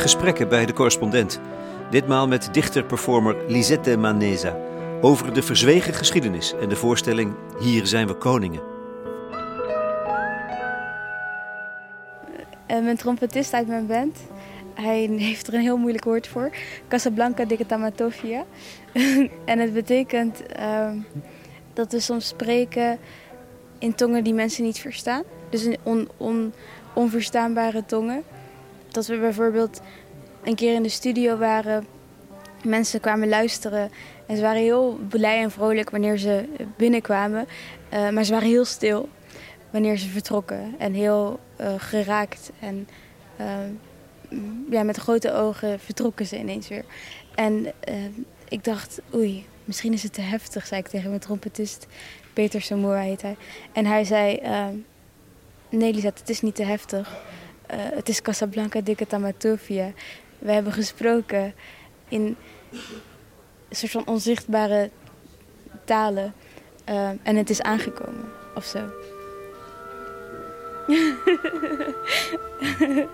gesprekken bij de correspondent. Ditmaal met dichter-performer Lisette Maneza. Over de verzwegen geschiedenis en de voorstelling Hier zijn we koningen. Uh, mijn trompetist uit mijn band. Hij heeft er een heel moeilijk woord voor. Casablanca de Tamatofia. en het betekent uh, dat we soms spreken in tongen die mensen niet verstaan. Dus in on, on, onverstaanbare tongen. Dat we bijvoorbeeld een keer in de studio waren, mensen kwamen luisteren en ze waren heel blij en vrolijk wanneer ze binnenkwamen. Uh, maar ze waren heel stil wanneer ze vertrokken en heel uh, geraakt. En uh, ja, met grote ogen vertrokken ze ineens weer. En ik dacht, oei, misschien is het te heftig, zei ik tegen mijn trompetist. Peter Samoa heet hij. En hij zei, nee Lisette, het is niet te heftig. Het is Casablanca de Tamatofia. We hebben gesproken in een soort van onzichtbare talen. Uh, en het is aangekomen, of zo.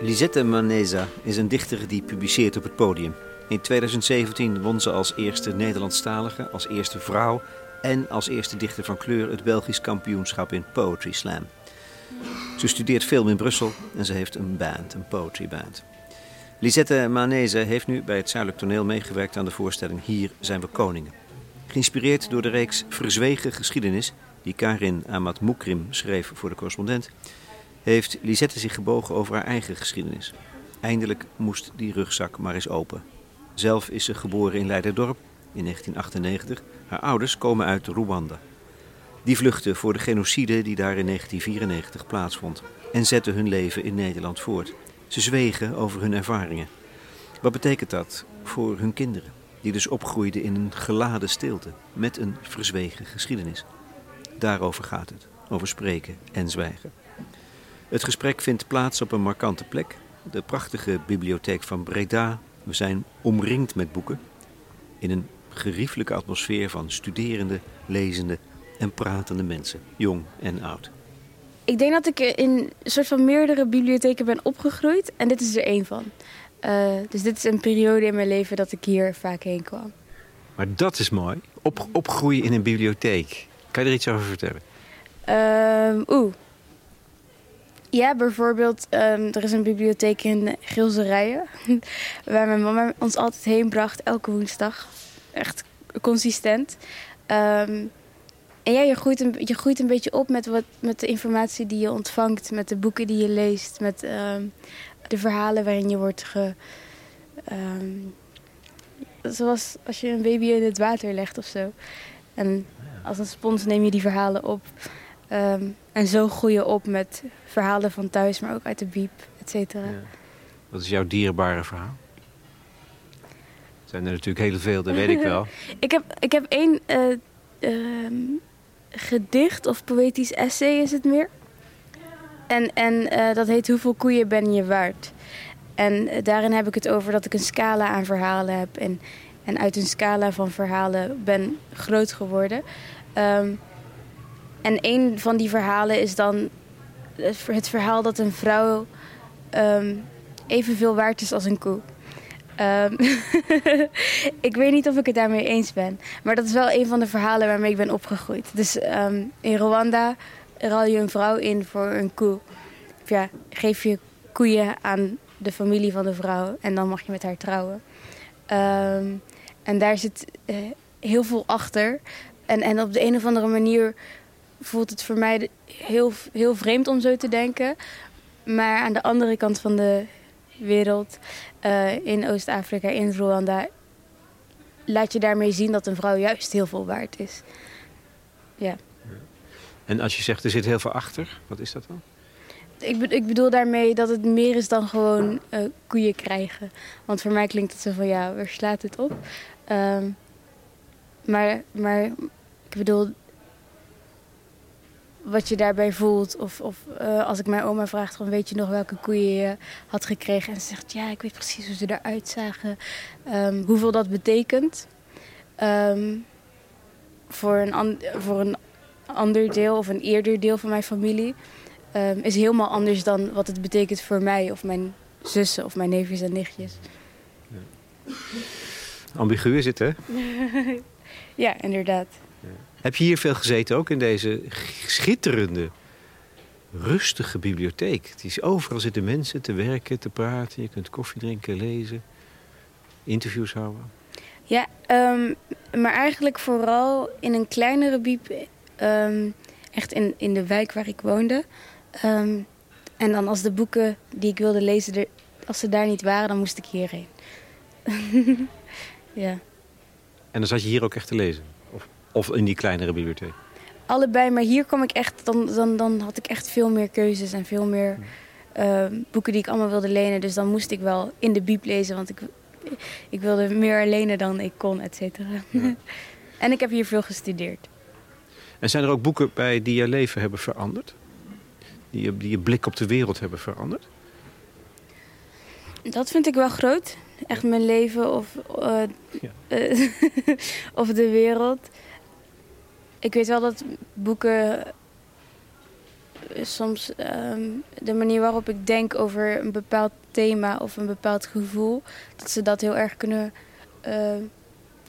Lisette Maneza is een dichter die publiceert op het podium. In 2017 won ze als eerste Nederlandstalige, als eerste vrouw en als eerste dichter van kleur het Belgisch kampioenschap in Poetry Slam. Ze studeert film in Brussel en ze heeft een band, een poetry band. Lisette Maneze heeft nu bij het Zuidelijk Toneel meegewerkt aan de voorstelling Hier zijn we koningen. Geïnspireerd door de reeks Verzwegen geschiedenis die Karin Amat Moekrim schreef voor de correspondent, heeft Lisette zich gebogen over haar eigen geschiedenis. Eindelijk moest die rugzak maar eens open. Zelf is ze geboren in Leiderdorp in 1998. Haar ouders komen uit Rwanda. Die vluchtten voor de genocide die daar in 1994 plaatsvond en zetten hun leven in Nederland voort. Ze zwegen over hun ervaringen. Wat betekent dat voor hun kinderen, die dus opgroeiden in een geladen stilte met een verzwegen geschiedenis? Daarover gaat het, over spreken en zwijgen. Het gesprek vindt plaats op een markante plek, de prachtige bibliotheek van Breda. We zijn omringd met boeken in een geriefelijke atmosfeer van studerende, lezende en pratende mensen, jong en oud. Ik denk dat ik in een soort van meerdere bibliotheken ben opgegroeid en dit is er één van. Uh, dus dit is een periode in mijn leven dat ik hier vaak heen kwam. Maar dat is mooi. Op, opgroeien in een bibliotheek. Kan je er iets over vertellen? Um, Oeh. Ja, bijvoorbeeld, um, er is een bibliotheek in Gilserijen. waar mijn mama ons altijd heen bracht, elke woensdag. Echt consistent. Um, en ja, je groeit, een, je groeit een beetje op met, wat, met de informatie die je ontvangt, met de boeken die je leest, met uh, de verhalen waarin je wordt ge. Zoals als je een baby in het water legt of zo. En als een spons neem je die verhalen op. Um, en zo groei je op met verhalen van thuis, maar ook uit de biep, et cetera. Ja. Wat is jouw dierbare verhaal? Er zijn er natuurlijk heel veel, dat weet ik wel. ik, heb, ik heb één uh, um, gedicht of poëtisch essay is het meer. En, en uh, dat heet Hoeveel koeien ben je waard? En uh, daarin heb ik het over dat ik een scala aan verhalen heb. En, en uit een scala van verhalen ben groot geworden. Um, en een van die verhalen is dan het verhaal dat een vrouw um, evenveel waard is als een koe. Um, ik weet niet of ik het daarmee eens ben. Maar dat is wel een van de verhalen waarmee ik ben opgegroeid. Dus um, in Rwanda ruil je een vrouw in voor een koe. Of ja, geef je koeien aan de familie van de vrouw en dan mag je met haar trouwen. En daar zit uh, heel veel achter. En, en op de een of andere manier voelt het voor mij heel, heel vreemd om zo te denken. Maar aan de andere kant van de wereld, uh, in Oost-Afrika, in Rwanda, laat je daarmee zien dat een vrouw juist heel veel waard is. Ja. En als je zegt er zit heel veel achter, wat is dat dan? Ik, be ik bedoel daarmee dat het meer is dan gewoon uh, koeien krijgen. Want voor mij klinkt het zo van ja, waar slaat het op? Um, maar, maar ik bedoel, wat je daarbij voelt. Of, of uh, als ik mijn oma vraag, van, weet je nog welke koeien je had gekregen? En ze zegt, ja, ik weet precies hoe ze eruit zagen. Um, hoeveel dat betekent. Um, voor een, voor een ander deel of een eerder deel van mijn familie um, is helemaal anders dan wat het betekent voor mij of mijn zussen of mijn neefjes en nichtjes. Ja. Ambigu is het, hè? ja, inderdaad. Heb je hier veel gezeten ook in deze schitterende, rustige bibliotheek? Het is overal zitten mensen te werken, te praten. Je kunt koffie drinken, lezen, interviews houden. Ja, um, maar eigenlijk vooral in een kleinere biep. Um, echt in, in de wijk waar ik woonde. Um, en dan als de boeken die ik wilde lezen, er, als ze daar niet waren, dan moest ik hierheen. ja. En dan zat je hier ook echt te lezen? Of, in die kleinere bibliotheek? Allebei, maar hier kwam ik echt, dan, dan, dan had ik echt veel meer keuzes en veel meer uh, boeken die ik allemaal wilde lenen. Dus dan moest ik wel in de bieb lezen, want ik, ik wilde meer lenen dan ik kon, et cetera. en ik heb hier veel gestudeerd. En zijn er ook boeken bij die je leven hebben veranderd? Die je, die je blik op de wereld hebben veranderd? Dat vind ik wel groot. Echt mijn leven of, uh, ja. uh, of de wereld. Ik weet wel dat boeken soms um, de manier waarop ik denk over een bepaald thema of een bepaald gevoel, dat ze dat heel erg kunnen uh,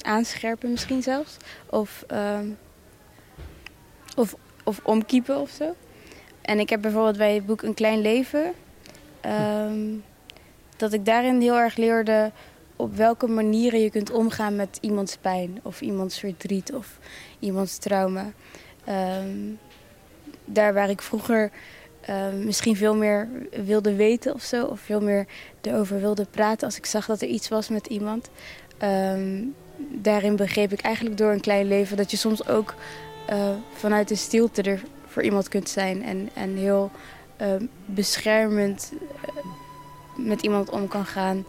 aanscherpen misschien zelfs. Of, um, of, of omkiepen of zo. En ik heb bijvoorbeeld bij het boek Een Klein Leven... Um, dat ik daarin heel erg leerde op welke manieren je kunt omgaan met iemands pijn... of iemands verdriet of iemands trauma. Um, daar waar ik vroeger uh, misschien veel meer wilde weten of zo... of veel meer erover wilde praten als ik zag dat er iets was met iemand... Um, daarin begreep ik eigenlijk door een klein leven dat je soms ook uh, vanuit de stilte er voor iemand kunt zijn. En, en heel beschermend uh, met iemand om kan gaan.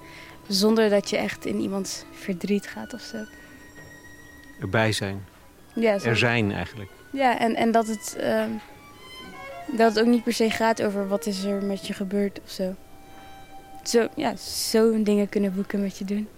Zonder dat je echt in iemands verdriet gaat of zo. Erbij zijn. Ja, er zijn eigenlijk. Ja, en, en dat, het, uh, dat het ook niet per se gaat over wat is er met je gebeurd of zo. Zo, ja, zo'n dingen kunnen boeken met je doen.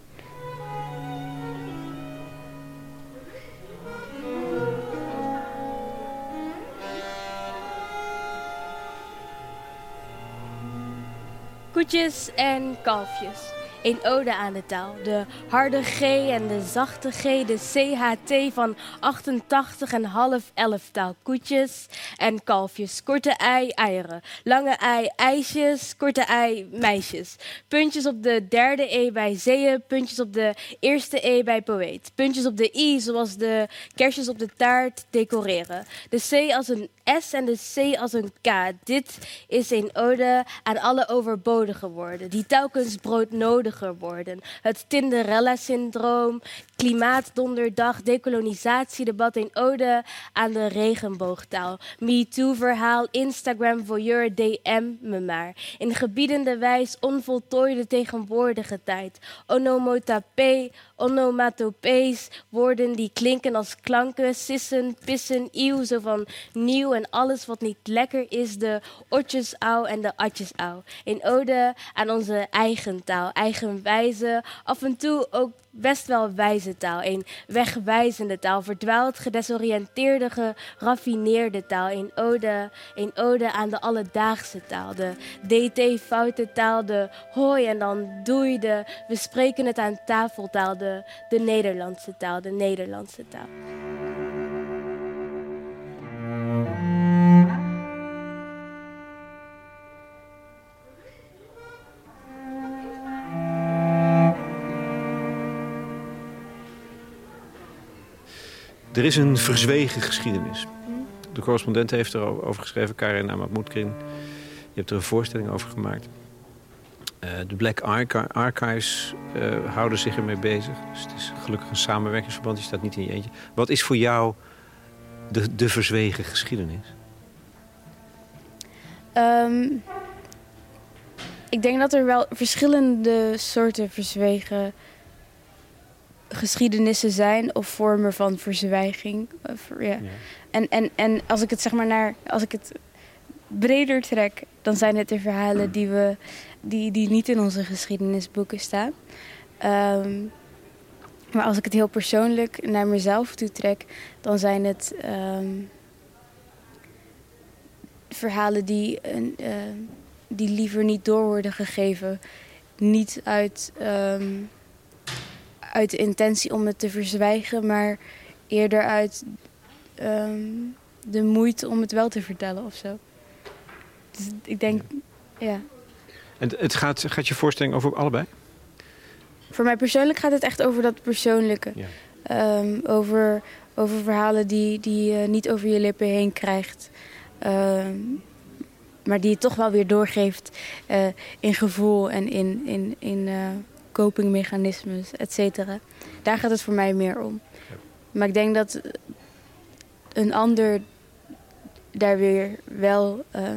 Koetjes en kalfjes. Een ode aan de taal. De harde G en de zachte G, de CHT van 88 en half elftaal. Koetjes en kalfjes. Korte ei, eieren. Lange ei, ijsjes. Korte ei, meisjes. Puntjes op de derde E bij zeeën. Puntjes op de eerste E bij poëet. Puntjes op de I, zoals de kerstjes op de taart decoreren. De C als een S en de C als een K. Dit is een ode aan alle overbodige woorden, die telkens Het Tinderella-syndroom, klimaatdonderdag, decolonisatiedebat, een ode aan de regenboogtaal. MeToo-verhaal, Instagram, voyeur, DM me maar. In gebiedende wijs onvoltooide tegenwoordige tijd. Onomotapé, onomatopees, woorden die klinken als klanken, sissen, pissen, eeuw, zo van nieuw en alles wat niet lekker is, de otjesau en de atjesau. Een ode aan onze eigen taal, eigen wijze, af en toe ook best wel wijze taal. Een wegwijzende taal, verdwaald, gedesoriënteerde, geraffineerde taal. Een ode, een ode aan de alledaagse taal. De DT-foute taal, de hoi en dan doei, de we spreken het aan tafeltaal. De, de Nederlandse taal, de Nederlandse taal. Er is een verzwegen geschiedenis. De correspondent heeft erover geschreven, Karin Amatmoetkin. Je hebt er een voorstelling over gemaakt. Uh, de Black Archives uh, houden zich ermee bezig. Dus het is gelukkig een samenwerkingsverband. Je staat niet in je eentje. Wat is voor jou de, de verzwegen geschiedenis? Um, ik denk dat er wel verschillende soorten verzwegen geschiedenissen zijn of vormen van verzwijging. ja. ja. En, en, en als ik het zeg maar naar, als ik het breder trek, dan zijn het de verhalen die, we, die, die niet in onze geschiedenisboeken staan. Um, Maar als ik het heel persoonlijk naar mezelf toe trek, dan zijn het ehm, verhalen die, een, ehm, die liever niet door worden gegeven. Niet uit, ehm, uit de intentie om het te verzwijgen, maar eerder uit de moeite om het wel te vertellen of zo. Dus ik denk, ja. En het gaat, gaat je voorstelling over allebei? Voor mij persoonlijk gaat het echt over dat persoonlijke. Ja. Ehm, over, over verhalen die, die je niet over je lippen heen krijgt. Ehm, maar die je toch wel weer doorgeeft uh, in gevoel en in, in, in uh, copingmechanismes, et cetera. Daar gaat het voor mij meer om. Maar ik denk dat een ander daar weer wel uh,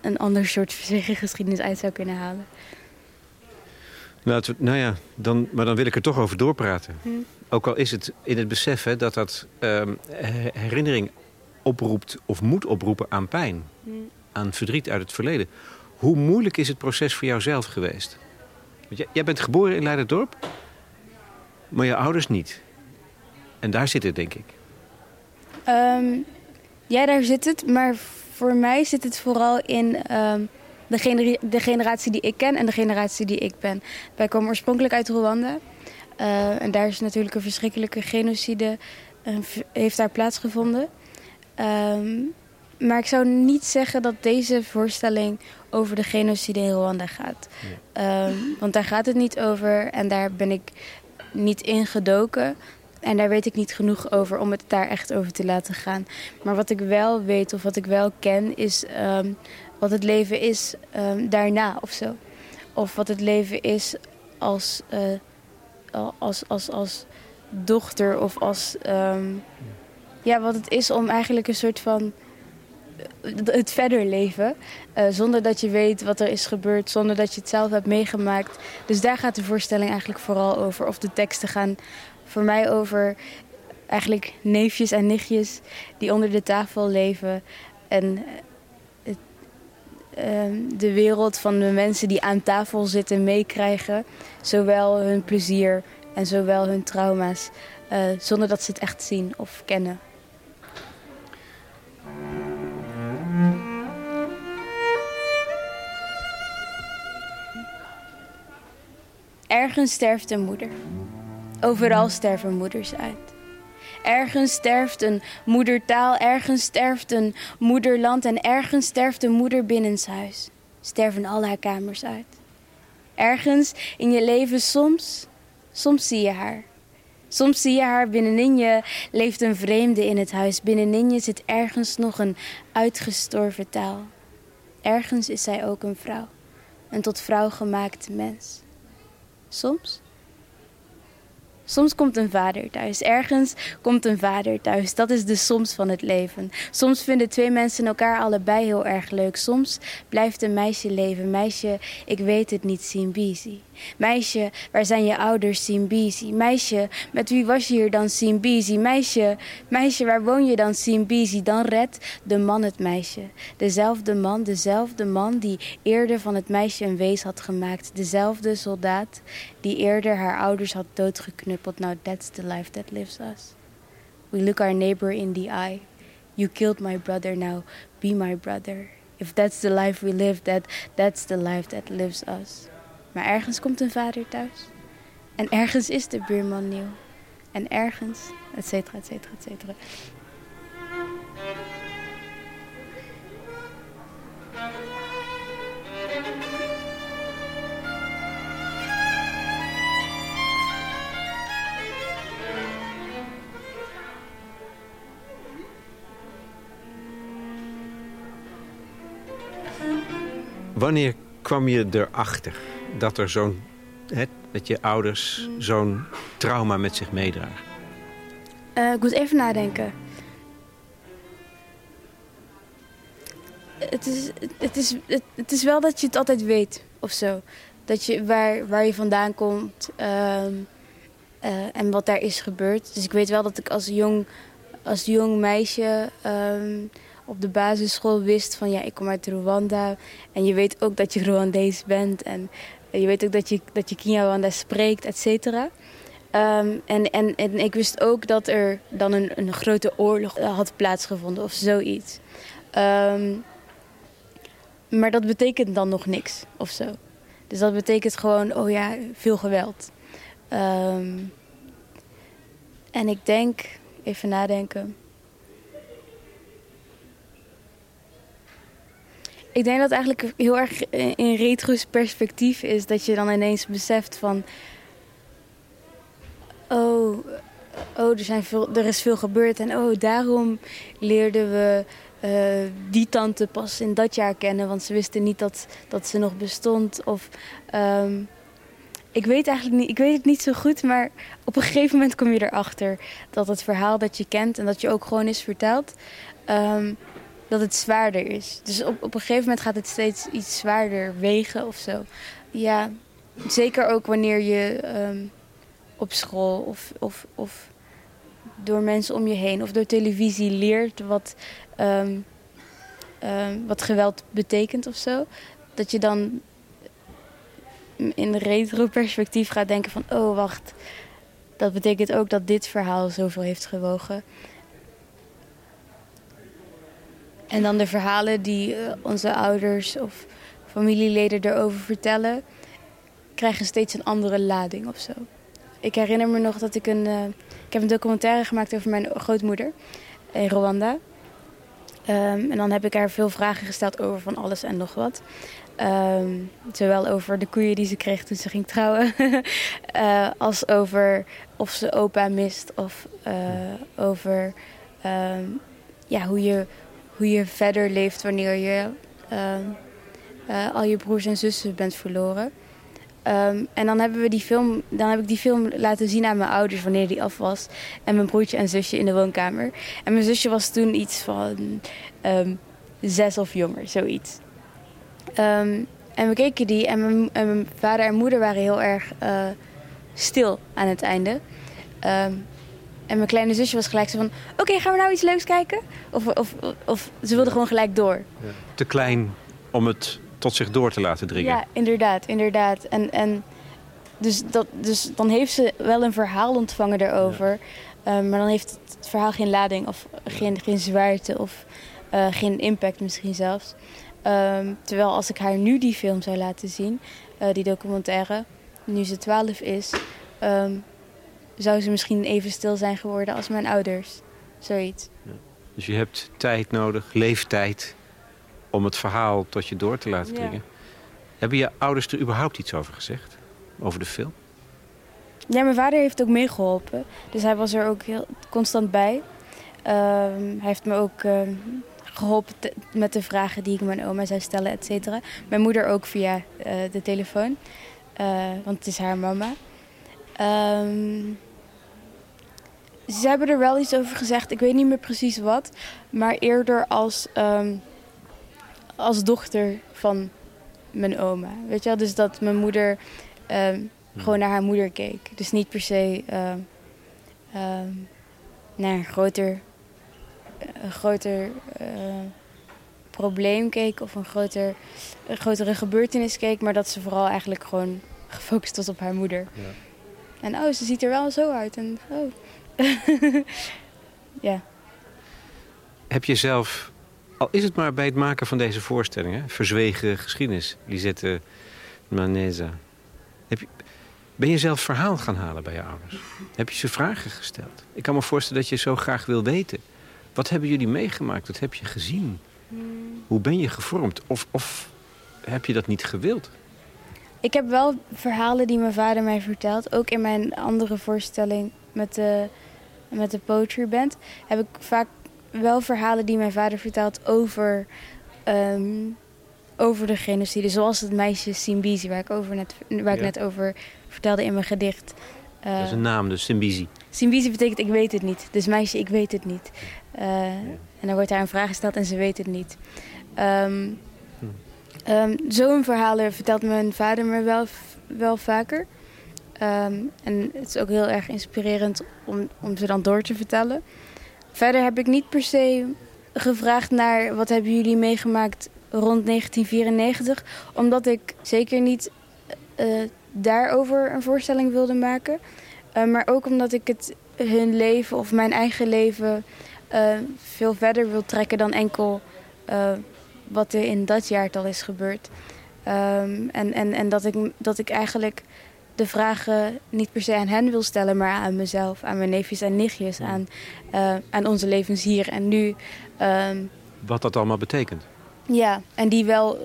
een ander soort geschiedenis uit zou kunnen halen. Laten we, nou ja, dan, maar dan wil ik er toch over doorpraten. Hm. Ook al is het in het besef hè, dat dat ehm, herinnering oproept of moet oproepen aan pijn. Hm. Aan verdriet uit het verleden. Hoe moeilijk is het proces voor jouzelf geweest? Want jij, bent geboren in Leiderdorp, maar je ouders niet. En daar zit het, denk ik. Um, ja, daar zit het. Maar voor mij zit het vooral in ehm, de, de, generatie die ik ken en de generatie die ik ben. Wij komen oorspronkelijk uit Rwanda. Uh, en daar is natuurlijk een verschrikkelijke genocide uh, heeft daar plaatsgevonden. Um, maar ik zou niet zeggen dat deze voorstelling over de genocide in Rwanda gaat. Um, want daar gaat het niet over en daar ben ik niet in gedoken. En daar weet ik niet genoeg over om het daar echt over te laten gaan. Maar wat ik wel weet of wat ik wel ken is um, wat het leven is um, daarna of zo. Of wat het leven is als, uh, als, als, als dochter of als... Ja, wat het is om eigenlijk een soort van het verder leven. Uh, zonder dat je weet wat er is gebeurd, zonder dat je het zelf hebt meegemaakt. Dus daar gaat de voorstelling eigenlijk vooral over. Of de teksten gaan voor mij over eigenlijk neefjes en nichtjes die onder de tafel leven. En het, ehm, de wereld van de mensen die aan tafel zitten meekrijgen. Zowel hun plezier en zowel hun trauma's. Uh, zonder dat ze het echt zien of kennen. Ergens sterft een moeder. Overal sterven moeders uit. Ergens sterft een moedertaal, ergens sterft een moederland en ergens sterft een moeder binnenshuis. Sterven al haar kamers uit. Ergens in je leven soms, soms zie je haar. Soms zie je haar binnenin je leeft een vreemde in het huis. Binnenin je zit ergens nog een uitgestorven taal. Ergens is zij ook een vrouw. Een tot vrouw gemaakte mens. Soms Soms komt een vader thuis. Ergens komt een vader thuis. Dat is de soms van het leven. Soms vinden twee mensen elkaar allebei heel erg leuk. Soms blijft een meisje leven. Meisje, ik weet het niet, Simbizi. Meisje, waar zijn je ouders, Simbizi? Meisje, met wie was je hier dan, Simbizi? Meisje, meisje, waar woon je dan, Simbizi? Dan redt de man het meisje. Dezelfde man, dezelfde man die eerder van het meisje een wees had gemaakt. Dezelfde soldaat die eerder haar ouders had doodgeknuppeld. Now that's the life that lives us. We look our neighbor in the eye. You killed my brother, now be my brother. If that's the life we live, that, that's the life that lives us. Maar ergens komt een vader thuis. En ergens is de buurman nieuw. En ergens, et cetera, et cetera, et cetera. Wanneer kwam je erachter dat er zo'n dat je ouders zo'n trauma met zich meedragen? Uh, ik moet even nadenken. Het is, het, is, het, is wel dat je het altijd weet of zo. Dat je waar, waar je vandaan komt ehm, eh, en wat daar is gebeurd. Dus ik weet wel dat ik als jong, als jong meisje ehm, op de basisschool wist van ja, ik kom uit Rwanda. En je weet ook dat je Rwandees bent. En je weet ook dat je, dat je Kinyarwanda spreekt, et cetera. Ehm, en, en, en ik wist ook dat er dan een, een grote oorlog had plaatsgevonden of zoiets. Ehm, maar dat betekent dan nog niks of zo. Dus dat betekent gewoon, oh ja, veel geweld. Ehm, en ik denk, even nadenken. Ik denk dat het eigenlijk heel erg in retro's perspectief is dat je dan ineens beseft van. Oh, oh er, zijn veel, er is veel gebeurd en oh, daarom leerden we uh, die tante pas in dat jaar kennen, want ze wisten niet dat, dat ze nog bestond. Of um, ik weet eigenlijk niet, ik weet het niet zo goed, maar op een gegeven moment kom je erachter dat het verhaal dat je kent en dat je ook gewoon is verteld, um, dat het zwaarder is. Dus op, op een gegeven moment gaat het steeds iets zwaarder wegen of zo. Ja, zeker ook wanneer je um, op school of, of, of door mensen om je heen of door televisie leert wat, um, um, wat geweld betekent of zo. Dat je dan in retro-perspectief gaat denken van... oh, wacht, dat betekent ook dat dit verhaal zoveel heeft gewogen. En dan de verhalen die uh, onze ouders of familieleden erover vertellen... krijgen steeds een andere lading of zo. Ik herinner me nog dat ik een... Uh, ik heb een documentaire gemaakt over mijn grootmoeder in Rwanda. Um, en dan heb ik haar veel vragen gesteld over van alles en nog wat. Um, zowel over de koeien die ze kreeg toen ze ging trouwen, uh, als over of ze opa mist, of over um, ja, hoe, je, hoe je verder leeft wanneer je uh, al je broers en zussen bent verloren. Um, en dan, hebben we die film, dan heb ik die film laten zien aan mijn ouders wanneer die af was. En mijn broertje en zusje in de woonkamer. En mijn zusje was toen iets van um, zes of jonger, zoiets. En we keken die en mijn, en vader en moeder waren heel erg uh, stil aan het einde. En mijn kleine zusje was gelijk zo van... Oké, okay, gaan we nou iets leuks kijken? Of, of, of ze wilde gewoon gelijk door. Ja. Te klein om het tot zich door te laten dringen. Ja, inderdaad, inderdaad. En, en dus, dat, dus dan heeft ze wel een verhaal ontvangen daarover. Ja. Um, maar dan heeft het verhaal geen lading of geen, geen zwaarte of uh, geen impact misschien zelfs. Um, terwijl als ik haar nu die film zou laten zien, uh, die documentaire, nu ze 12 is, um, zou ze misschien even stil zijn geworden als mijn ouders. Zoiets. Ja. Dus je hebt tijd nodig, leeftijd, om het verhaal tot je door te laten dringen. Ja. Hebben je ouders er überhaupt iets over gezegd? Over de film? Ja, mijn vader heeft ook meegeholpen. Dus hij was er ook heel constant bij. Um, hij heeft me ook um, geholpen met de vragen die ik mijn oma zou stellen, et cetera. Mijn moeder ook via uh, de telefoon. Uh, want het is haar mama. Um, ze hebben er wel iets over gezegd. Ik weet niet meer precies wat. Maar eerder als als dochter van mijn oma. Weet je wel? Dus dat mijn moeder um, gewoon naar haar moeder keek. Dus niet per se uh, naar een groter, een groter uh, probleem keek of een, groter, een grotere gebeurtenis keek. Maar dat ze vooral eigenlijk gewoon gefocust was op haar moeder. Ja. En oh, ze ziet er wel zo uit. En oh. ja. Heb je zelf al is het maar bij het maken van deze voorstellingen, verzwegen geschiedenis, Lisette Maneza. Heb je, ben je zelf verhaal gaan halen bij je ouders? Heb je ze vragen gesteld? Ik kan me voorstellen dat je zo graag wil weten. Wat hebben jullie meegemaakt? Wat heb je gezien? Hmm. Hoe ben je gevormd? Of, of heb je dat niet gewild? Ik heb wel verhalen die mijn vader mij vertelt. Ook in mijn andere voorstelling met de, met de Poetry Band heb ik vaak wel verhalen die mijn vader vertelt over, um, over de genocide. Zoals het meisje Simbizi, waar ik, over net, waar ik net over vertelde in mijn gedicht. Uh, dat is een naam, dus Simbizi. Simbizi betekent ik weet het niet. Dus meisje, ik weet het niet. Uh, ja. En dan wordt daar een vraag gesteld en ze weet het niet. Um, hm. um, Zo'n verhalen vertelt mijn vader me wel, wel vaker. Um, en het is ook heel erg inspirerend om, om ze dan door te vertellen. Verder heb ik niet per se gevraagd naar wat hebben jullie meegemaakt rond 1994. Omdat ik zeker niet uh, daarover een voorstelling wilde maken. Eh, maar ook omdat ik het hun leven of mijn eigen leven eh, veel verder wil trekken dan enkel eh, wat er in dat jaartal is gebeurd. Ehm, en en, en dat, ik, dat ik eigenlijk de vragen niet per se aan hen wil stellen, maar aan mezelf, aan mijn neefjes en nichtjes, aan, aan onze levens hier en nu. Ehm, wat dat allemaal betekent. Ja, en die wel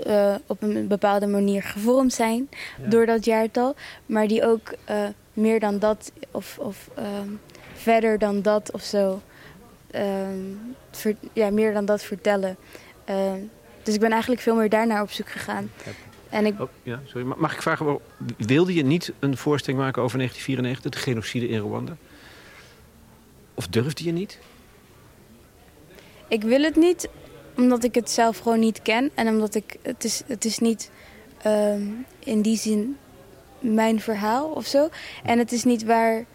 op een bepaalde manier gevormd zijn door dat jaartal, maar die ook meer dan dat of, of ehm, verder dan dat of zo. Ehm, ja, meer dan dat vertellen. Dus ik ben eigenlijk veel meer daarnaar op zoek gegaan. En ik... Oh, ja, sorry. Mag ik vragen, wilde je niet een voorstelling maken over 1994, de genocide in Rwanda? Of durfde je niet? Ik wil het niet, omdat ik het zelf gewoon niet ken. En omdat ik, het is, het is niet in die zin mijn verhaal of zo. En het is niet waar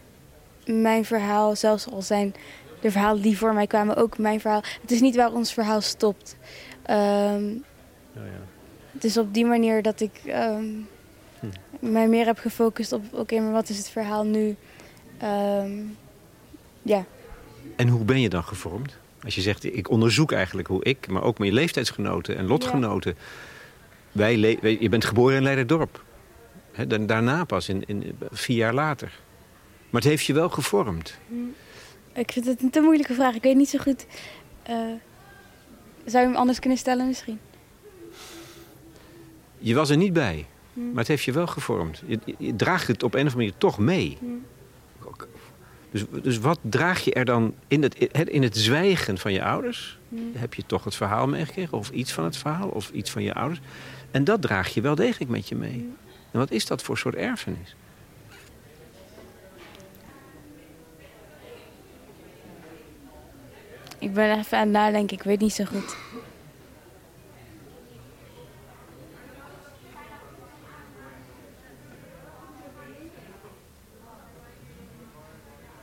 mijn verhaal, zelfs al zijn de verhalen die voor mij kwamen ook mijn verhaal. Het is niet waar ons verhaal stopt. Um, ja. Het is op die manier dat ik um, hm. mij meer heb gefocust op... oké, maar wat is het verhaal nu? Um, ja. En hoe ben je dan gevormd? Als je zegt, ik onderzoek eigenlijk hoe ik... maar ook mijn leeftijdsgenoten en lotgenoten... Wij, je bent geboren in Leiderdorp. He, daarna pas, in, in, vier jaar later. Maar het heeft je wel gevormd. Mm. Ik vind het een te moeilijke vraag. Ik weet niet zo goed. Uh, zou je hem anders kunnen stellen misschien? Je was er niet bij. Mm. Maar het heeft je wel gevormd. Je, je, draagt het op een of andere manier toch mee. Mm. Dus, dus wat draag je er dan in het, in het zwijgen van je ouders? Heb je toch het verhaal meegekregen? Of iets van het verhaal? Of iets van je ouders? En dat draag je wel degelijk met je mee. En wat is dat voor soort erfenis? Ik ben even aan het nadenken, ik weet niet zo goed.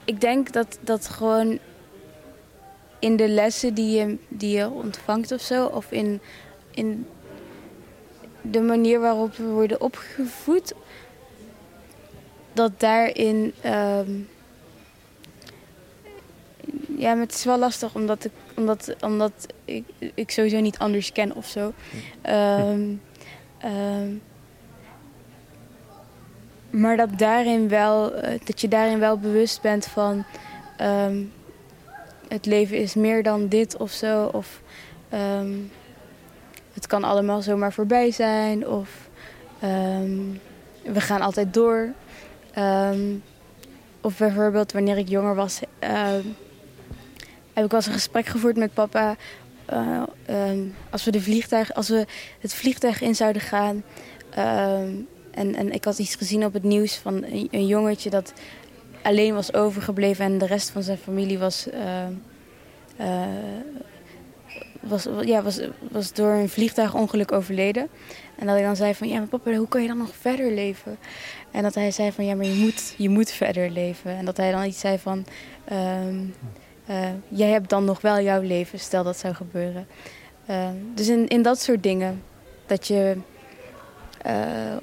Ik denk dat, dat gewoon in de lessen die je, die je ontvangt of zo, of in, in de manier waarop we worden opgevoed, dat daarin. Um, ja, het is wel lastig omdat ik, omdat, omdat ik, ik sowieso niet anders ken of zo. Um, um, maar dat, daarin wel, uh, dat je daarin wel bewust bent van um, het leven is meer dan dit of zo. Of het kan allemaal zomaar voorbij zijn. Of we gaan altijd door. of bijvoorbeeld wanneer ik jonger was, heb ik wel eens een gesprek gevoerd met papa. Um, als, we de vliegtuig, als we het vliegtuig in zouden gaan. En, en ik had iets gezien op het nieuws van een, jongetje dat alleen was overgebleven en de rest van zijn familie was, uh, was, ja, was, was door een vliegtuigongeluk overleden. En dat ik dan zei van, ja maar papa, hoe kan je dan nog verder leven? En dat hij zei van, ja maar je moet, je moet verder leven. En dat hij dan iets zei van... Ehm, uh, jij hebt dan nog wel jouw leven, stel dat zou gebeuren. Dus in, in dat soort dingen, dat je uh,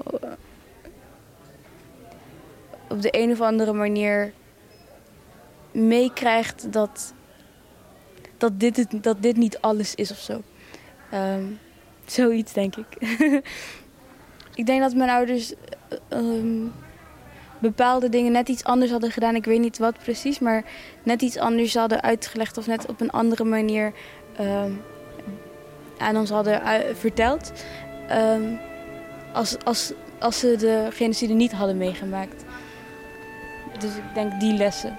op de een of andere manier meekrijgt dat, dat, dit, dat dit niet alles is of zo. Um, zoiets, denk ik. ik denk dat mijn ouders um, bepaalde dingen net iets anders hadden gedaan. Ik weet niet wat precies, maar net iets anders hadden uitgelegd of net op een andere manier uh, aan ons hadden verteld. Uh, als, als, als ze de genocide niet hadden meegemaakt. Dus ik denk die lessen.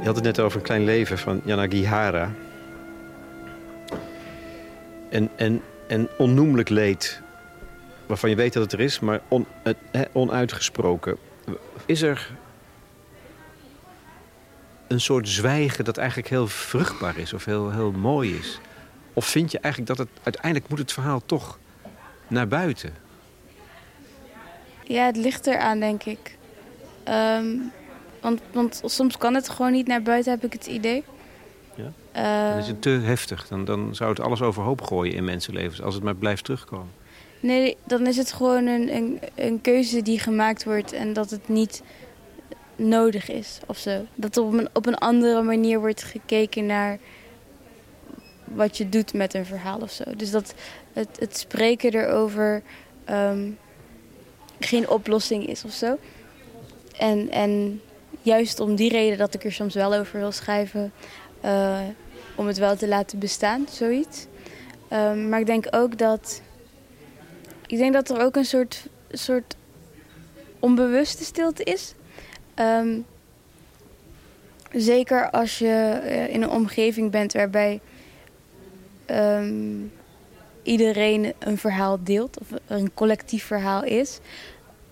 Je had het net over een klein leven van Yanagihara. En, en, en onnoemelijk leed, waarvan je weet dat het er is, maar on, onuitgesproken. Is er een soort zwijgen dat eigenlijk heel vruchtbaar is of heel, heel mooi is? Of vind je eigenlijk dat het uiteindelijk moet het verhaal toch naar buiten? Ja, het ligt eraan, denk ik. Ehm, want, want soms kan het gewoon niet naar buiten, heb ik het idee. Eh, Dan is het te heftig. Dan, dan zou het alles overhoop gooien in mensenlevens. Als het maar blijft terugkomen. Nee, dan is het gewoon een, een, een keuze die gemaakt wordt en dat het niet nodig is of zo. Dat op een, op een andere manier wordt gekeken naar wat je doet met een verhaal of zo. Dus dat het, het spreken erover ehm, geen oplossing is of zo. En, en juist om die reden dat ik er soms wel over wil schrijven, eh, om het wel te laten bestaan, zoiets. Ehm, maar ik denk ook dat ik denk dat er ook een soort, soort onbewuste stilte is. Ehm, zeker als je eh, in een omgeving bent waarbij ehm, iedereen een verhaal deelt, of een collectief verhaal is,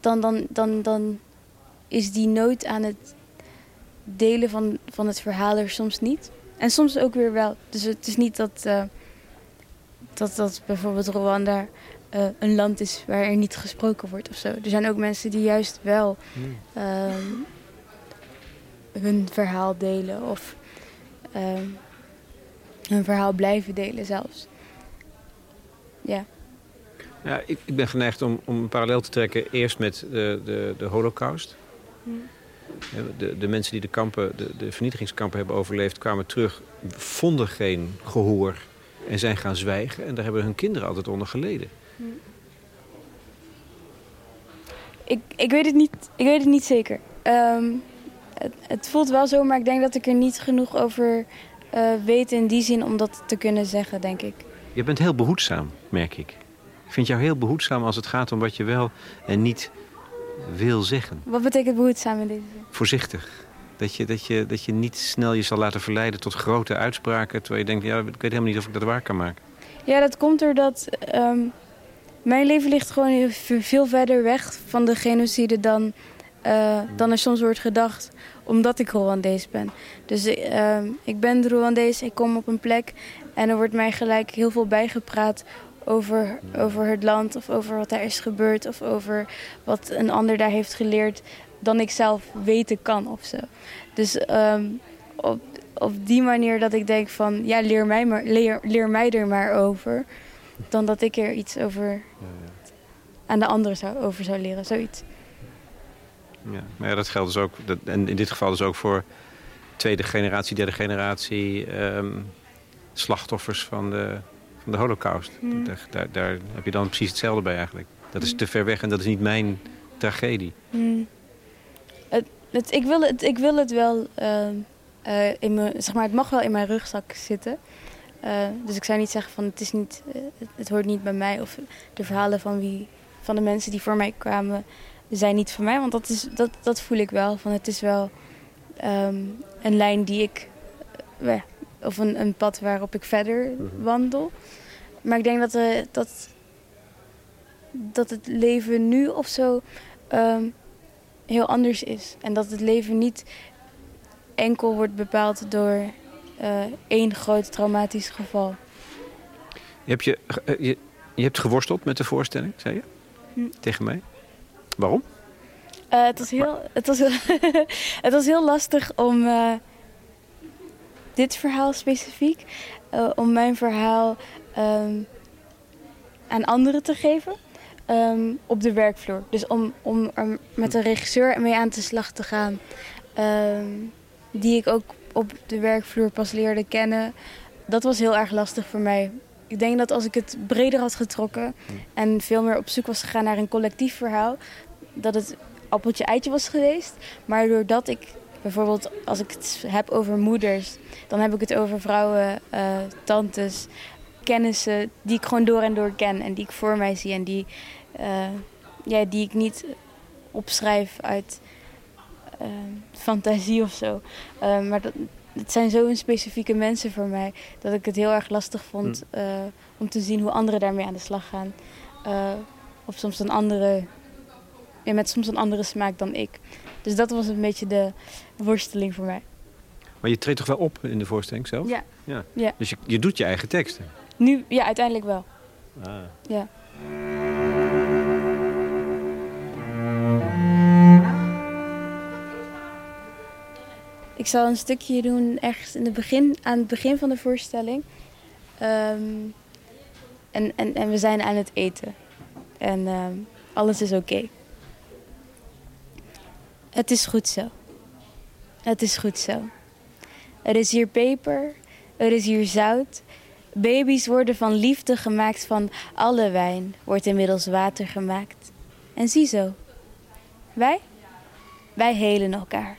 dan, dan, dan, dan is die nood aan het delen van, van het verhaal er soms niet. En soms ook weer wel. Dus het is niet dat, uh, dat, dat bijvoorbeeld Rwanda uh, een land is waar er niet gesproken wordt of zo. Er zijn ook mensen die juist wel um, hun verhaal delen of um, hun verhaal blijven delen zelfs. Ja. Ja, ik, ik ben geneigd om, om een parallel te trekken eerst met de, de, de holocaust. Hmm. De, de mensen die de, kampen, de, de vernietigingskampen hebben overleefd kwamen terug, vonden geen gehoor en zijn gaan zwijgen. En daar hebben hun kinderen altijd onder geleden. Ik, ik, weet het niet, ik weet het niet zeker. Um, het, het, voelt wel zo, maar ik denk dat ik er niet genoeg over uh, weet in die zin om dat te kunnen zeggen, denk ik. Je bent heel behoedzaam, merk ik. Ik vind jou heel behoedzaam als het gaat om wat je wel en niet wil zeggen. Wat betekent behoedzaam in deze zin? Voorzichtig. Dat je, dat, je, dat je niet snel je zal laten verleiden tot grote uitspraken... terwijl je denkt, ja, ik weet helemaal niet of ik dat waar kan maken. Ja, dat komt doordat um, mijn leven ligt gewoon veel verder weg van de genocide dan, uh, dan er soms wordt gedacht, omdat ik Rwandees ben. Dus uh, ik ben Rwandees, ik kom op een plek en er wordt mij gelijk heel veel bijgepraat over, over het land of over wat daar is gebeurd of over wat een ander daar heeft geleerd dan ik zelf weten kan of zo. Dus um, op, op die manier dat ik denk van ja, leer mij, maar, leer, leer mij er maar over. Dan dat ik er iets over ja, ja. aan de anderen zou, over zou leren, zoiets. Ja, maar ja, dat geldt dus ook, dat, en in dit geval dus ook voor tweede generatie, derde generatie um, slachtoffers van de, van de holocaust. Hmm. Daar, daar, daar, heb je dan precies hetzelfde bij eigenlijk. Dat is te ver weg en dat is niet mijn tragedie. Hmm. Het, het, ik, wil het, ik wil het wel, uh, uh, in me, zeg maar, het mag wel in mijn rugzak zitten. Uh, dus ik zou niet zeggen van het, is niet, het, het, hoort niet bij mij. Of de verhalen van, wie, van de mensen die voor mij kwamen zijn niet voor mij. Want dat, is, dat, dat voel ik wel. Van het is wel um, een lijn die ik... of een, een pad waarop ik verder mm -hmm. wandel. Maar ik denk dat, uh, dat, dat het leven nu of zo um, heel anders is. En dat het leven niet enkel wordt bepaald door uh, één groot traumatisch geval. Je hebt, je, je, je hebt geworsteld met de voorstelling, zei je? Hm. Tegen mij. Waarom? Uh, het, was heel, het, was, het was heel lastig om dit verhaal specifiek, uh, om mijn verhaal um, aan anderen te geven um, op de werkvloer. Dus om, om er met een regisseur mee aan de slag te gaan, um, die ik ook op de werkvloer pas leerde kennen. Dat was heel erg lastig voor mij. Ik denk dat als ik het breder had getrokken en veel meer op zoek was gegaan naar een collectief verhaal, dat het appeltje eitje was geweest. Maar doordat ik bijvoorbeeld, als ik het heb over moeders, dan heb ik het over vrouwen, uh, tantes, kennissen die ik gewoon door en door ken en die ik voor mij zie en die, uh, ja, die ik niet opschrijf uit uh, fantasie of zo. Maar dat, het zijn zo'n specifieke mensen voor mij dat ik het heel erg lastig vond mm. om te zien hoe anderen daarmee aan de slag gaan. of soms een andere ja, met soms een andere smaak dan ik. Dus dat was een beetje de worsteling voor mij. Maar je treedt toch wel op in de voorstelling zelf? Ja. ja. ja. Dus je, je doet je eigen teksten? Nu, ja, uiteindelijk wel. Ah. Ja. Ik zal een stukje doen ergens in het begin, aan het begin van de voorstelling. Ehm, en, en, en we zijn aan het eten. En ehm, alles is oké. Het is goed zo. Het is goed zo. Er is hier peper, er is hier zout. Baby's worden van liefde gemaakt, van alle wijn wordt inmiddels water gemaakt. En ziezo, wij? Wij helen elkaar.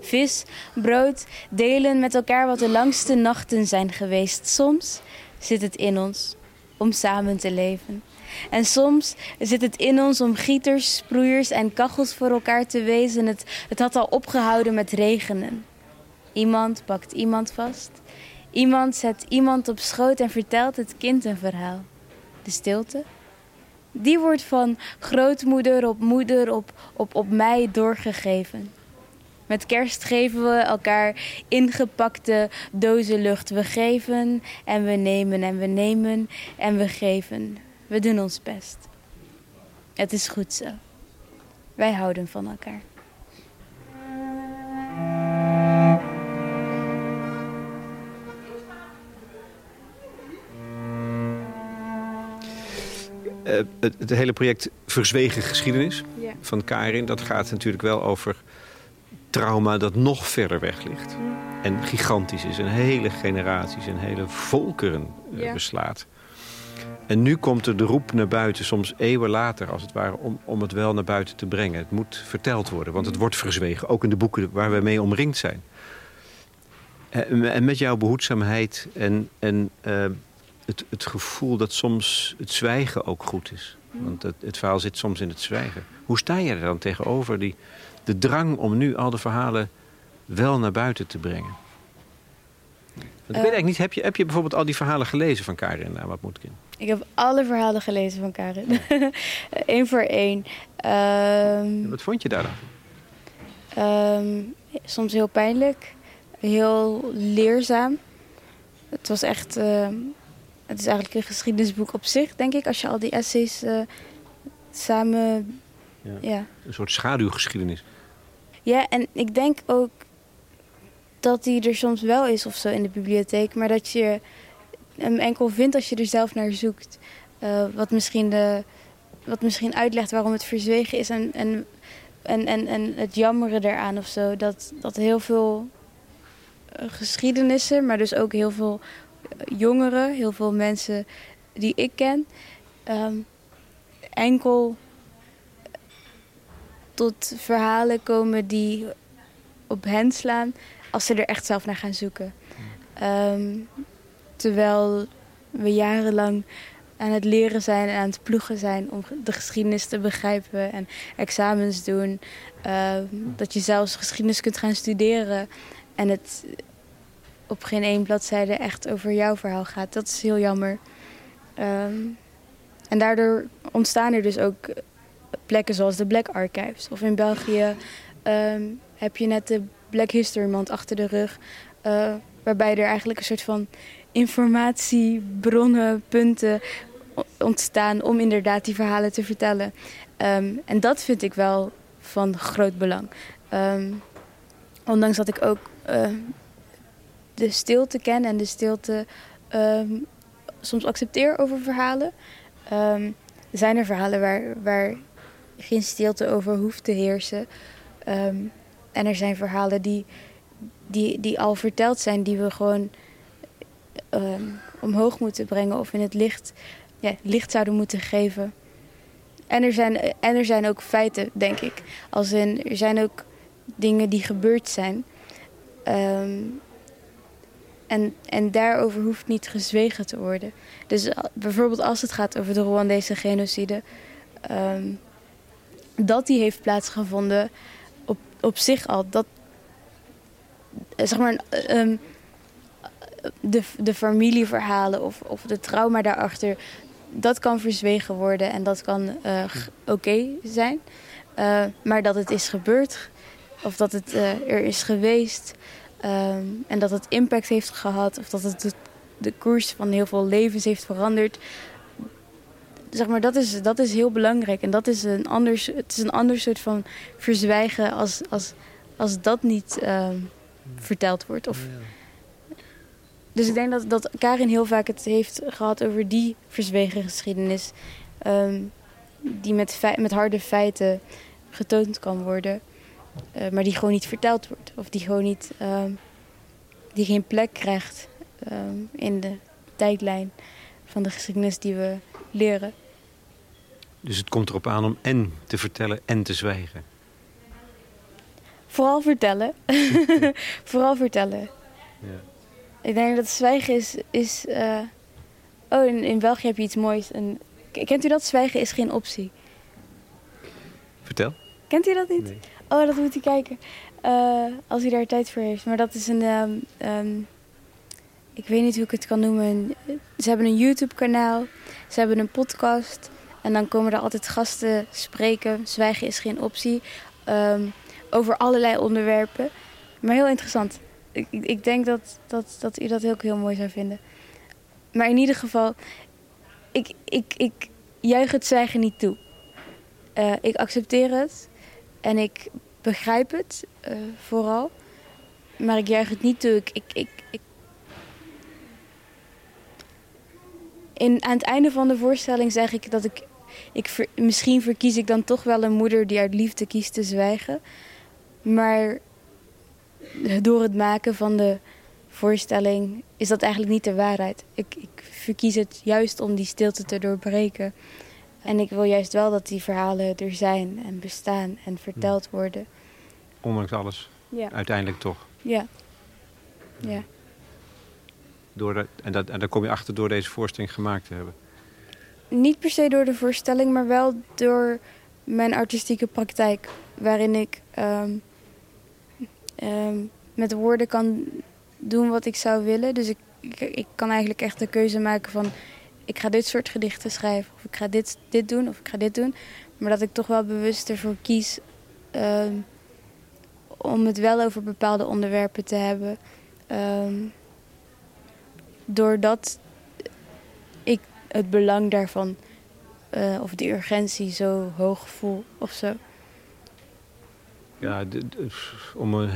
Vis, brood, delen met elkaar wat de langste nachten zijn geweest. Soms zit het in ons om samen te leven. En soms zit het in ons om gieters, sproeiers en kachels voor elkaar te wezen. Het, het had al opgehouden met regenen. Iemand pakt iemand vast. Iemand zet iemand op schoot en vertelt het kind een verhaal. De stilte, die wordt van grootmoeder op moeder op, op, op mij doorgegeven. Met kerst geven we elkaar ingepakte dozen lucht. We geven en we nemen en we nemen en we geven. We doen ons best. Het is goed zo. Wij houden van elkaar. Uh, het, het, hele project Verzwegen Geschiedenis ja. van Karin... dat gaat natuurlijk wel over trauma dat nog verder weg ligt. Mm. En gigantisch is. En hele generaties en hele volkeren uh, ja. beslaat. En nu komt er de roep naar buiten, soms eeuwen later als het ware... Om, om het wel naar buiten te brengen. Het moet verteld worden, want het wordt verzwegen. Ook in de boeken waar we mee omringd zijn. Eh, en met jouw behoedzaamheid en... en uh, het, het gevoel dat soms het zwijgen ook goed is. Want het, het verhaal zit soms in het zwijgen. Hoe sta je er dan tegenover die, de drang om nu al de verhalen wel naar buiten te bringen? Ik weet eigenlijk niet, heb je, heb je bijvoorbeeld al die verhalen gelezen van Karin wat Moetkin? Ik heb alle verhalen gelezen van Karin. Eén voor één. Um, wat vond je daar dan? Um, soms heel pijnlijk. Heel leerzaam. Het was echt... Uh, het is eigenlijk een geschiedenisboek op zich, denk ik. Als je al die essays uh, samen... Ja. ja. Een soort schaduwgeschiedenis. Ja, en ik denk ook dat die er soms wel is of zo in de bibliotheek. Maar dat je hem enkel vindt als je er zelf naar zoekt. Uh, wat, misschien de, wat misschien uitlegt waarom het verzwegen is. En, en, en, en, het jammeren eraan of zo. Dat, dat heel veel uh, geschiedenissen, maar dus ook heel veel jongeren, heel veel mensen die ik ken, um, enkel tot verhalen komen die op hen slaan als ze er echt zelf naar gaan zoeken. Um, terwijl we jarenlang aan het leren zijn en aan het ploegen zijn om de geschiedenis te begrijpen en examens doen. Uh, dat je zelfs geschiedenis kunt gaan studeren en het op geen één bladzijde echt over jouw verhaal gaat. Dat is heel jammer. Um, en daardoor ontstaan er dus ook plekken zoals de Black Archives. Of in België heb je net de Black History Month achter de rug. Uh, waarbij er eigenlijk een soort van informatiebronnen, punten ontstaan om inderdaad die verhalen te vertellen. Um, en dat vind ik wel van groot belang. Um, ondanks dat ik ook uh, de stilte ken en de stilte um, soms accepteer over verhalen. Zijn er verhalen waar, waar geen stilte over hoeft te heersen. En er zijn verhalen die, die, die al verteld zijn, die we gewoon omhoog moeten brengen of in het licht, ja, licht zouden moeten geven. En er, zijn, en er zijn ook feiten, denk ik. Als in, er zijn ook dingen die gebeurd zijn. Um, en, en daarover hoeft niet gezwegen te worden. Dus bijvoorbeeld als het gaat over de Rwandese genocide... Um, dat die heeft plaatsgevonden op, zich al. Dat, eh, zeg maar, um, de, de familieverhalen of, of de trauma daarachter... dat kan verzwegen worden en dat kan uh, oké zijn. Maar dat het is gebeurd of dat het er is geweest... Um, en dat het impact heeft gehad of dat het de, de, koers van heel veel levens heeft veranderd. Zeg maar, dat is, dat is heel belangrijk. En dat is een ander, het is een ander soort van verzwijgen als, als, als dat niet um, verteld wordt. Of... Dus ik denk dat, dat Karin heel vaak het heeft gehad over die verzwegen geschiedenis. ehm, die met, met harde feiten getoond kan worden. eh, maar die gewoon niet verteld wordt. Of die gewoon niet... ehm, die geen plek krijgt ehm, in de tijdlijn van de geschiedenis die we leren. Dus het komt erop aan om en te vertellen en te zwijgen. Vooral vertellen. Vooral vertellen. Ja. Ik denk dat zwijgen is... is eh, Oh, in, in België heb je iets moois. En, kent u dat? Zwijgen is geen optie. Vertel. Kent u dat niet? Nee. Oh, dat moet u kijken. Eh, als u daar tijd voor heeft. Maar dat is een... ehm, ehm, ik weet niet hoe ik het kan noemen. Ze hebben een YouTube-kanaal. Ze hebben een podcast. En dan komen er altijd gasten spreken. Zwijgen is geen optie. ehm, over allerlei onderwerpen. Maar heel interessant. Ik, ik- denk dat, dat, dat u dat ook heel mooi zou vinden. Maar in ieder geval... Ik, ik, ik juich het zwijgen niet toe. Eh, ik accepteer het. En ik begrijp het eh, vooral. Maar ik juich het niet toe. Ik, ik, ik... In, aan het einde van de voorstelling zeg ik dat ik... ik ver- misschien verkies ik dan toch wel een moeder die uit liefde kiest te zwijgen. Maar door het maken van de voorstelling is dat eigenlijk niet de waarheid. Ik, ik verkies het juist om die stilte te doorbreken. En ik wil juist wel dat die verhalen er zijn en bestaan en verteld worden. Ondanks alles. Ja. Uiteindelijk toch. Ja. Ja. Door de, en, dat, en daar kom je achter door deze voorstelling gemaakt te hebben. Niet per se door de voorstelling, maar wel door mijn artistieke praktijk. Waarin ik ehm, ehm, met woorden kan doen wat ik zou willen. Dus ik, ik, kan eigenlijk echt de keuze maken van... ik ga dit soort gedichten schrijven, of ik ga dit, dit doen, of ik ga dit doen. Maar dat ik toch wel bewust ervoor kies ehm, om het wel over bepaalde onderwerpen te hebben. Ehm, doordat het belang daarvan eh, of de urgentie zo hoog voel of zo. Ja, de- de- om een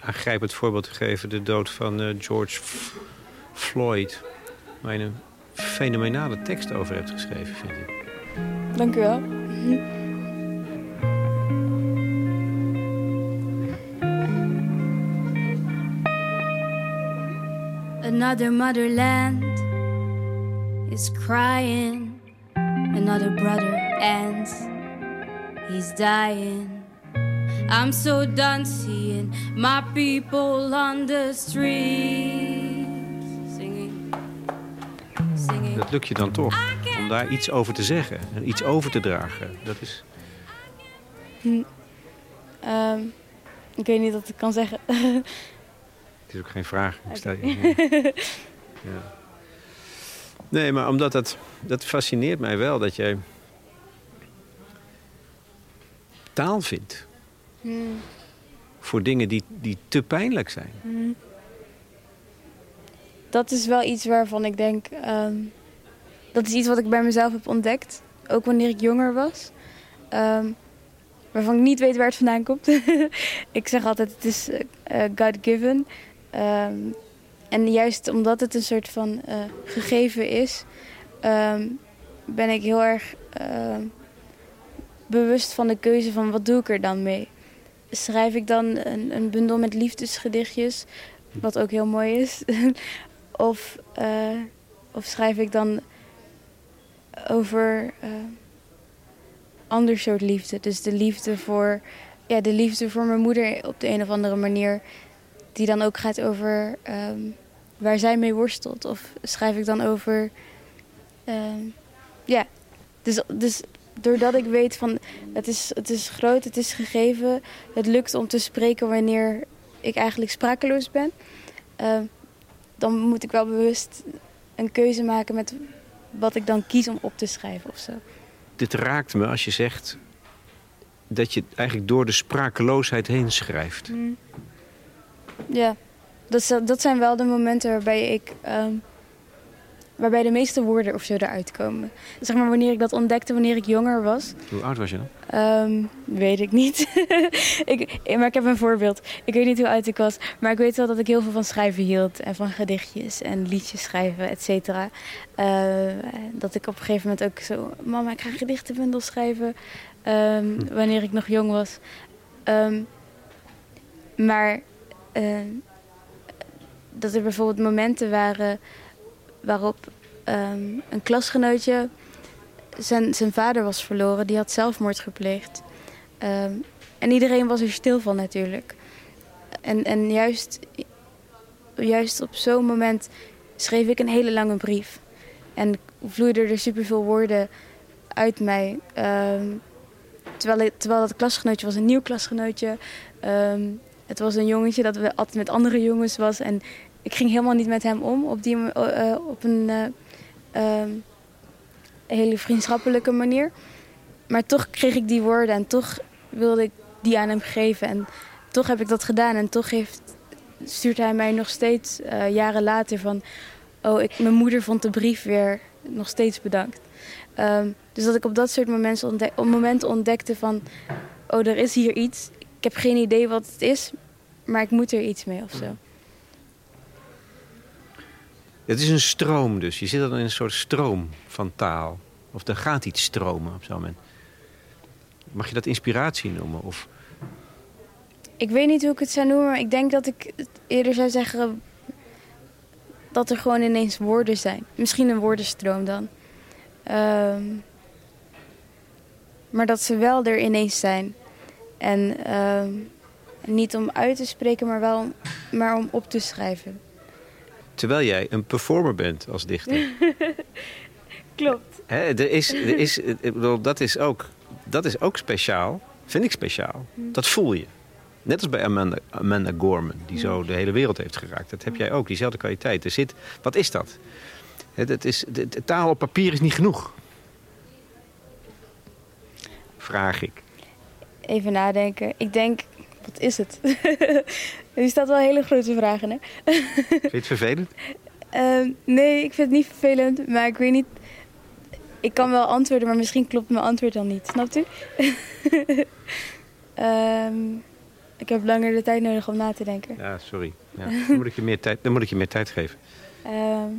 aangrijpend voorbeeld te geven, de dood van eh, George F- Floyd. Waar je een fenomenale tekst over hebt geschreven, vind ik. Dank u wel. Another motherland is crying. Another brother ends. He's dying. I'm so done seeing my people on the street. Singing, singing. Dat lukt je dan toch, om daar iets over te zeggen en iets over te dragen. Dat is... Ehm, ik weet niet wat ik kan zeggen. Het is ook geen vraag. Ik sta hier. ja. Nee, maar omdat dat, dat fascineert mij wel dat jij taal vindt voor dingen die, die te pijnlijk zijn. dat is wel iets waarvan ik denk. ehm, dat is iets wat ik bij mezelf heb ontdekt. Ook wanneer ik jonger was. Ehm, waarvan ik niet weet waar het vandaan komt. ik zeg altijd: het is eh, God-given. En juist omdat het een soort van eh, gegeven is, ehm, ben ik heel erg ehm, bewust van de keuze van wat doe ik er dan mee. Schrijf ik dan een, een bundel met liefdesgedichtjes, wat ook heel mooi is. of, eh, of schrijf ik dan over eh, ander soort liefde. Dus de liefde voor, ja, de liefde voor mijn moeder op de een of andere manier. Die dan ook gaat over ehm, waar zij mee worstelt. Of schrijf ik dan over. ehm, ja, dus, dus doordat ik weet van het is, het is groot, het is gegeven. Het lukt om te spreken wanneer ik eigenlijk sprakeloos ben. ehm, dan moet ik wel bewust een keuze maken met wat ik dan kies om op te schrijven of zo. Dit raakt me als je zegt dat je eigenlijk door de sprakeloosheid heen schrijft. Ja, dat, dat zijn wel de momenten waarbij ik, ehm, waarbij de meeste woorden of zo eruit komen. Zeg maar wanneer ik dat ontdekte, wanneer ik jonger was. Hoe oud was je dan? Ehm, weet ik niet. ik, maar ik heb een voorbeeld. Ik weet niet hoe oud ik was, maar ik weet wel dat ik heel veel van schrijven hield. En van gedichtjes en liedjes schrijven, et cetera. Eh, dat ik op een gegeven moment ook zo... Mama, ik ga gedichtenbundel schrijven. Ehm, Hm. wanneer ik nog jong was. Maar ehm, dat er bijvoorbeeld momenten waren waarop ehm, een klasgenootje zijn, zijn vader was verloren. Die had zelfmoord gepleegd. Ehm, en iedereen was er stil van natuurlijk. En, en juist, juist op zo'n moment schreef ik een hele lange brief. En vloeiden er superveel woorden uit mij. Ehm, terwijl, terwijl dat klasgenootje was een nieuw klasgenootje. Ehm, het was een jongetje dat altijd met andere jongens was. En ik ging helemaal niet met hem om op, die, eh, op een eh, ehm, hele vriendschappelijke manier. Maar toch kreeg ik die woorden en toch wilde ik die aan hem geven. En toch heb ik dat gedaan. En toch heeft, stuurt hij mij nog steeds eh, jaren later van... Oh, ik, mijn moeder vond de brief weer nog steeds bedankt. Ehm, dus dat ik op dat soort momenten, momenten ontdekte van... Oh, er is hier iets. Ik heb geen idee wat het is, maar ik moet er iets mee of zo. Het is een stroom dus. Je zit dan in een soort stroom van taal. Of er gaat iets stromen op zo'n moment. Mag je dat inspiratie noemen? Of Ik weet niet hoe ik het zou noemen, maar ik denk dat ik eerder zou zeggen dat er gewoon ineens woorden zijn. Misschien een woordenstroom dan. Ehm, maar dat ze wel er ineens zijn. En ehm, niet om uit te spreken, maar wel om, maar om op te schrijven. terwijl jij een performer bent als dichter. Klopt. Hè, er is, er is, ik bedoel, dat, is ook, dat is ook speciaal. Vind ik speciaal. Dat voel je. Net als bij Amanda, Amanda Gorman, die zo de hele wereld heeft geraakt. Dat heb jij ook, diezelfde kwaliteit. Er zit, wat is dat? Het, het is, de, de taal op papier is niet genoeg. Vraag ik. Even nadenken. Ik denk, wat is het? U stelt wel hele grote vragen, hè? Vind je het vervelend? Ehm, nee, ik vind het niet vervelend, maar ik weet niet. Ik kan wel antwoorden, maar misschien klopt mijn antwoord dan niet. Snapt u? Ehm, ik heb langer de tijd nodig om na te denken. Ja, sorry. Ja. Dan, moet ik je meer tijd, dan moet ik je meer tijd geven. Ehm,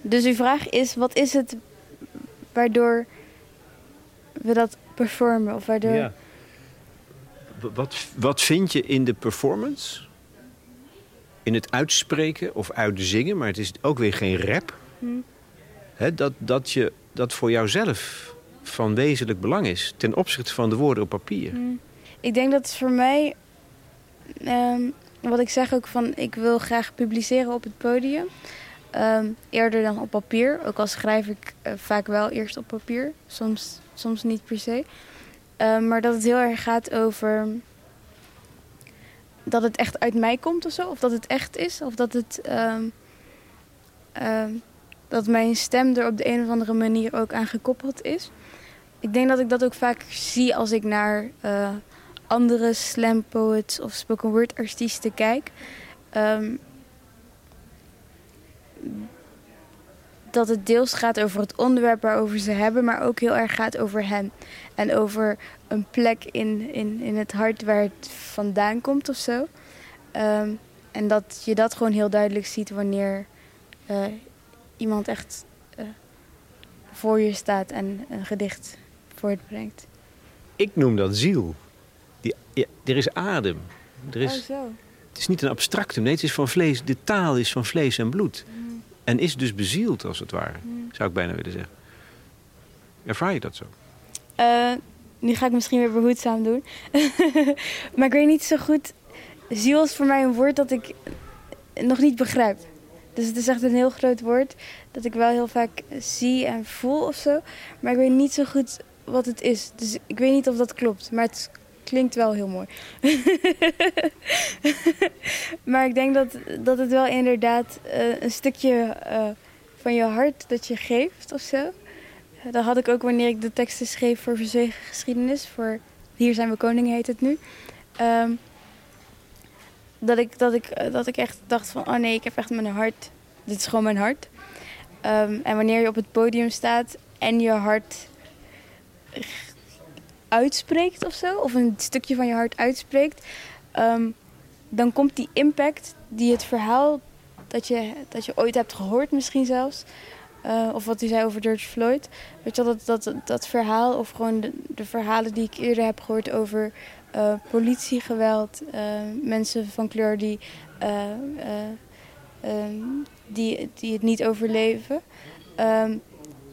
dus uw vraag is, wat is het waardoor we dat performen? Of waardoor... Ja. Wat, wat vind je in de performance? In het uitspreken of uitzingen, maar het is ook weer geen rap. Hè, dat, dat, je, dat voor jouzelf van wezenlijk belang is ten opzichte van de woorden op papier. Ik denk dat het voor mij, ehm, wat ik zeg ook van, ik wil graag publiceren op het podium. Ehm, eerder dan op papier. Ook al schrijf ik eh, vaak wel eerst op papier. Soms, soms niet per se. Ehm, maar dat het heel erg gaat over dat het echt uit mij komt of zo. Of dat het echt is. Of dat het ehm, dat mijn stem er op de een of andere manier ook aan gekoppeld is. Ik denk dat ik dat ook vaak zie als ik naar eh, andere slam poets of spoken word artiesten kijk. Dat het deels gaat over het onderwerp waarover ze hebben, maar ook heel erg gaat over hen. En over een plek in, in, in het hart waar het vandaan komt of zo. Ehm, en dat je dat gewoon heel duidelijk ziet wanneer eh, iemand echt eh, voor je staat en een gedicht voortbrengt. Ik noem dat ziel. Die, ja, er is adem. Er is, Oh, zo. Het is niet een abstractum, nee, het is van vlees. De taal is van vlees en bloed. En is dus bezield, als het ware. Zou ik bijna willen zeggen. Ervaar je dat zo? Eh, nu ga ik misschien weer behoedzaam doen. maar ik weet niet zo goed. Ziel is voor mij een woord dat ik nog niet begrijp. Dus het is echt een heel groot woord dat ik wel heel vaak zie en voel of zo. Maar ik weet niet zo goed wat het is. Dus ik weet niet of dat klopt. Maar het klinkt wel heel mooi. maar ik denk dat, dat het wel inderdaad eh, een stukje eh, van je hart dat je geeft of zo. dat had ik ook wanneer ik de teksten schreef voor Verzwegen Geschiedenis. Voor Hier zijn we koning heet het nu. Ehm, dat, ik, dat, ik, dat ik echt dacht van, oh nee, ik heb echt mijn hart. Dit is gewoon mijn hart. Ehm, en wanneer je op het podium staat en je hart uitspreekt of zo, of een stukje van je hart uitspreekt, ehm, dan komt die impact die het verhaal dat je, dat je ooit hebt gehoord misschien zelfs, uh, of wat u zei over George Floyd, weet je dat, dat, dat verhaal of gewoon de, verhalen die ik eerder heb gehoord over uh, politiegeweld, uh, mensen van kleur die, um, die, die het niet overleven,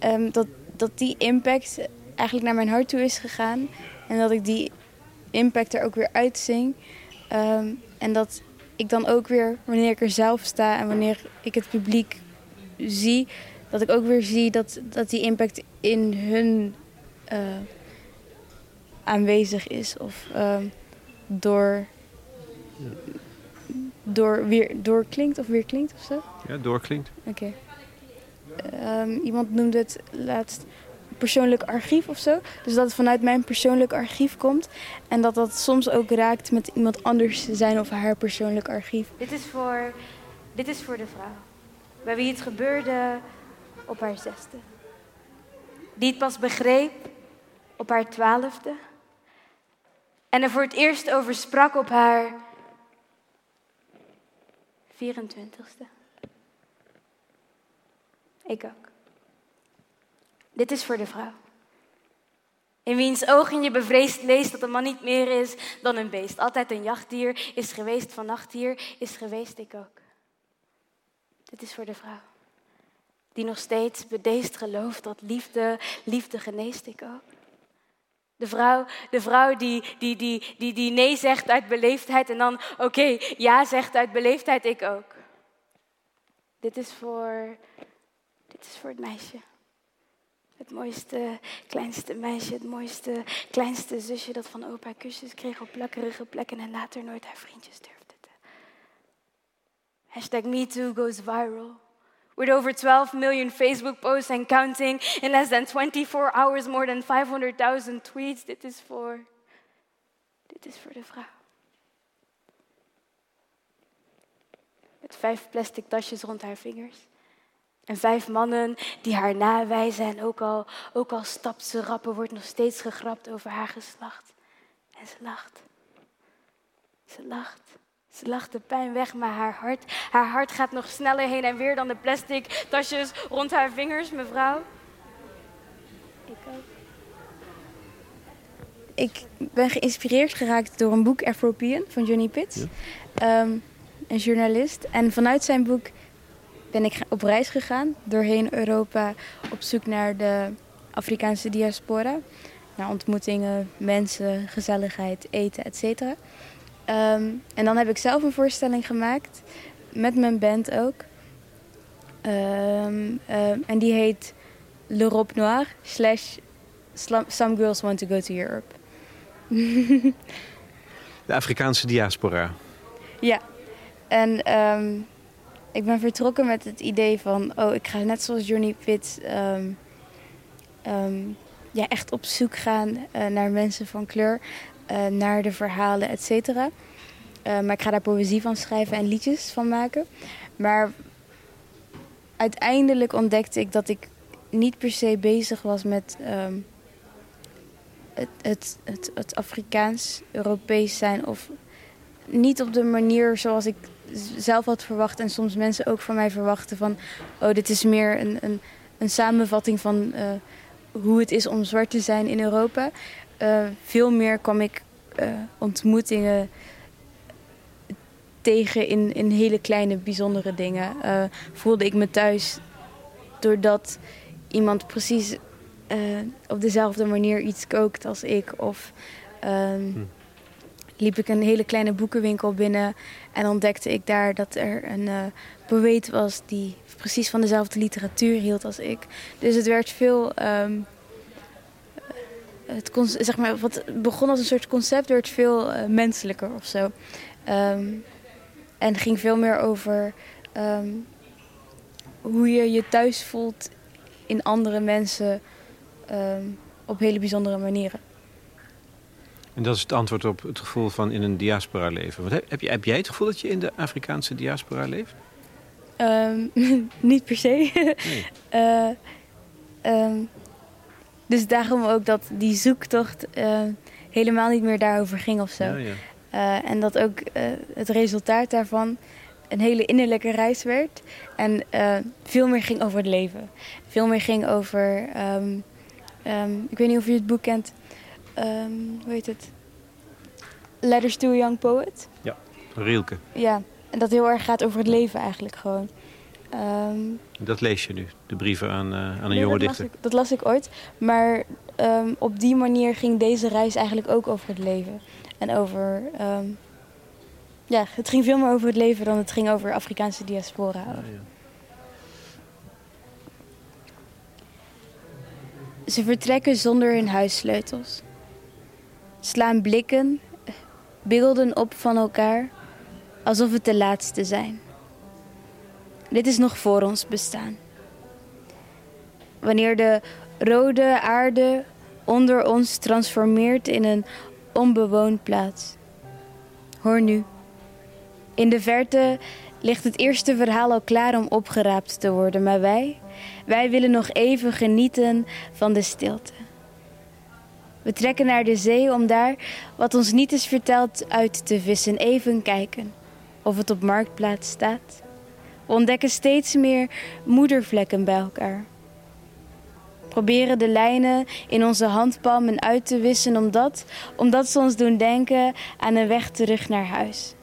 um, dat, dat die impact eigenlijk naar mijn hart toe is gegaan. En dat ik die impact er ook weer uitzing. Um, en dat ik dan ook weer, wanneer ik er zelf sta en wanneer ik het publiek zie, dat ik ook weer zie dat, dat die impact in hun uh, aanwezig is. Of um, door, door, weer, doorklinkt of weer klinkt of zo. Ja, doorklinkt. Oké. Okay. Um, iemand noemde het laatst persoonlijk archief of zo. Dus dat het vanuit mijn persoonlijk archief komt. En dat dat soms ook raakt met iemand anders zijn of haar persoonlijk archief. Dit is voor, dit is voor de vrouw. Bij wie het gebeurde op haar zesde. Die het pas begreep op haar twaalfde. En er voor het eerst over sprak op haar 24ste. Ik ook. Dit is voor de vrouw. In wiens ogen je bevreesd leest dat een man niet meer is dan een beest. Altijd een jachtdier, is geweest van nachtdier, is geweest ik ook. Dit is voor de vrouw. Die nog steeds bedeesd gelooft dat liefde, liefde geneest ik ook. De vrouw, de vrouw die, die, die, die, die nee zegt uit beleefdheid en dan oké, ja zegt uit beleefdheid, ik ook. Dit is voor, dit is voor het meisje. Het mooiste, kleinste meisje, het mooiste, kleinste zusje dat van opa kusjes kreeg op plakkerige plekken en later nooit haar vriendjes durfde te. Hashtag MeToo goes viral. With over 12 million Facebook posts and counting, in less than 24 hours more than 500.000 tweets. Dit is voor, dit is voor de vrouw. Met vijf plastic tasjes rond haar vingers. En vijf mannen die haar nawijzen en ook al, ook al stapt ze rappen, wordt nog steeds gegrapt over haar geslacht. En ze lacht. Ze lacht. Ze lacht de pijn weg, maar haar hart, haar hart gaat nog sneller heen en weer dan de plastic tasjes rond haar vingers, mevrouw. Ik ook. Ik ben geïnspireerd geraakt door een boek Afropean van Johnny Pitts. Ja. Um, een journalist. En vanuit zijn boek ben ik op reis gegaan doorheen Europa op zoek naar de Afrikaanse diaspora. Naar ontmoetingen, mensen, gezelligheid, eten, etc. Um, en dan heb ik zelf een voorstelling gemaakt, met mijn band ook. Um, um, en die heet L'Europe Noir slash Some Girls Want to Go to Europe. de Afrikaanse diaspora. Ja, en ik ben vertrokken met het idee van, oh, ik ga net zoals Johnny Pitt um, um, ja, echt op zoek gaan uh, naar mensen van kleur, uh, naar de verhalen, et cetera. Uh, maar ik ga daar poëzie van schrijven en liedjes van maken. Maar uiteindelijk ontdekte ik dat ik niet per se bezig was met um, het, het, het, het Afrikaans-Europees zijn. Of niet op de manier zoals ik zelf had verwacht en soms mensen ook van mij verwachten van... oh, dit is meer een, een, een samenvatting van uh, hoe het is om zwart te zijn in Europa. Uh, veel meer kwam ik uh, ontmoetingen tegen in, in hele kleine, bijzondere dingen. voelde ik me thuis doordat iemand precies op dezelfde manier iets kookt als ik. Of... Hm liep ik een hele kleine boekenwinkel binnen en ontdekte ik daar dat er een uh, poëet was die precies van dezelfde literatuur hield als ik. Dus het werd veel. Um, het zeg maar, wat begon als een soort concept, werd veel uh, menselijker of zo. Um, en ging veel meer over um, hoe je je thuis voelt in andere mensen ehm, op hele bijzondere manieren. En dat is het antwoord op het gevoel van in een diaspora leven. Heb, heb, je, heb jij het gevoel dat je in de Afrikaanse diaspora leeft? Ehm, niet per se. Nee. Eh, ehm, dus daarom ook dat die zoektocht uh, helemaal niet meer daarover ging of zo. Ja, ja. Uh, en dat ook het resultaat daarvan een hele innerlijke reis werd. En veel meer ging over het leven. Veel meer ging over... Um, ik weet niet of je het boek kent. Hoe heet het? Letters to a Young Poet. Ja, Rielke. Ja, en dat heel erg gaat over het leven eigenlijk gewoon. Um, dat lees je nu, de brieven aan, uh, aan een jonge dat dichter? Las ik, dat las ik ooit. Maar um, op die manier ging deze reis eigenlijk ook over het leven. En over... Um, ja, het ging veel meer over het leven dan het ging over Afrikaanse diaspora. Ja. Ze vertrekken zonder hun huissleutels. Slaan blikken, beelden op van elkaar, alsof het de laatste zijn. Dit is nog voor ons bestaan. Wanneer de rode aarde onder ons transformeert in een onbewoond plaats. Hoor nu. In de verte ligt het eerste verhaal al klaar om opgeraapt te worden, maar wij, wij willen nog even genieten van de stilte. We trekken naar de zee om daar wat ons niet is verteld uit te vissen, even kijken of het op marktplaats staat. We ontdekken steeds meer moedervlekken bij elkaar. Proberen de lijnen in onze handpalmen uit te wissen omdat, omdat ze ons doen denken aan een weg terug naar huis.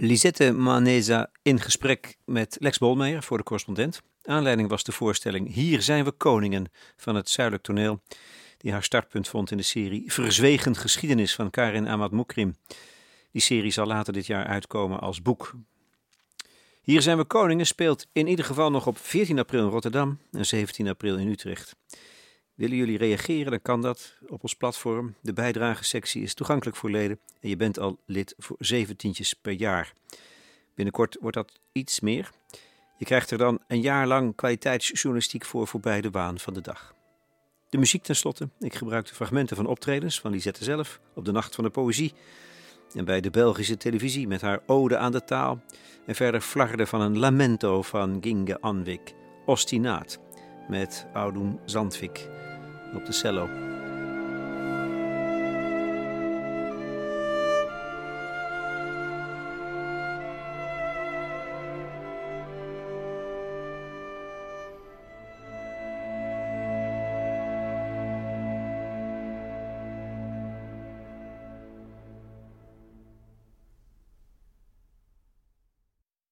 Lisette Maneza in gesprek met Lex Bolmeijer voor de correspondent. Aanleiding was de voorstelling Hier zijn we koningen van het Zuidelijk Toneel die haar startpunt vond in de serie Verzwegen Geschiedenis van Karin Ahmad Moukrim. Die serie zal later dit jaar uitkomen als boek. Hier zijn we koningen speelt in ieder geval nog op 14 april in Rotterdam en 17 april in Utrecht. Willen jullie reageren, dan kan dat op ons platform. De bijdragesectie is toegankelijk voor leden en je bent al lid voor zeventientjes per jaar. Binnenkort wordt dat iets meer. Je krijgt er dan een jaar lang kwaliteitsjournalistiek voor voorbij de waan van de dag. De muziek tenslotte. Ik gebruikte fragmenten van optredens van Lisette zelf op de Nacht van de Poëzie. En bij de Belgische televisie met haar ode aan de taal. En verder flarde van een lamento van Ginge Anwik. Ostinaat met Audun Zandvik op de cello.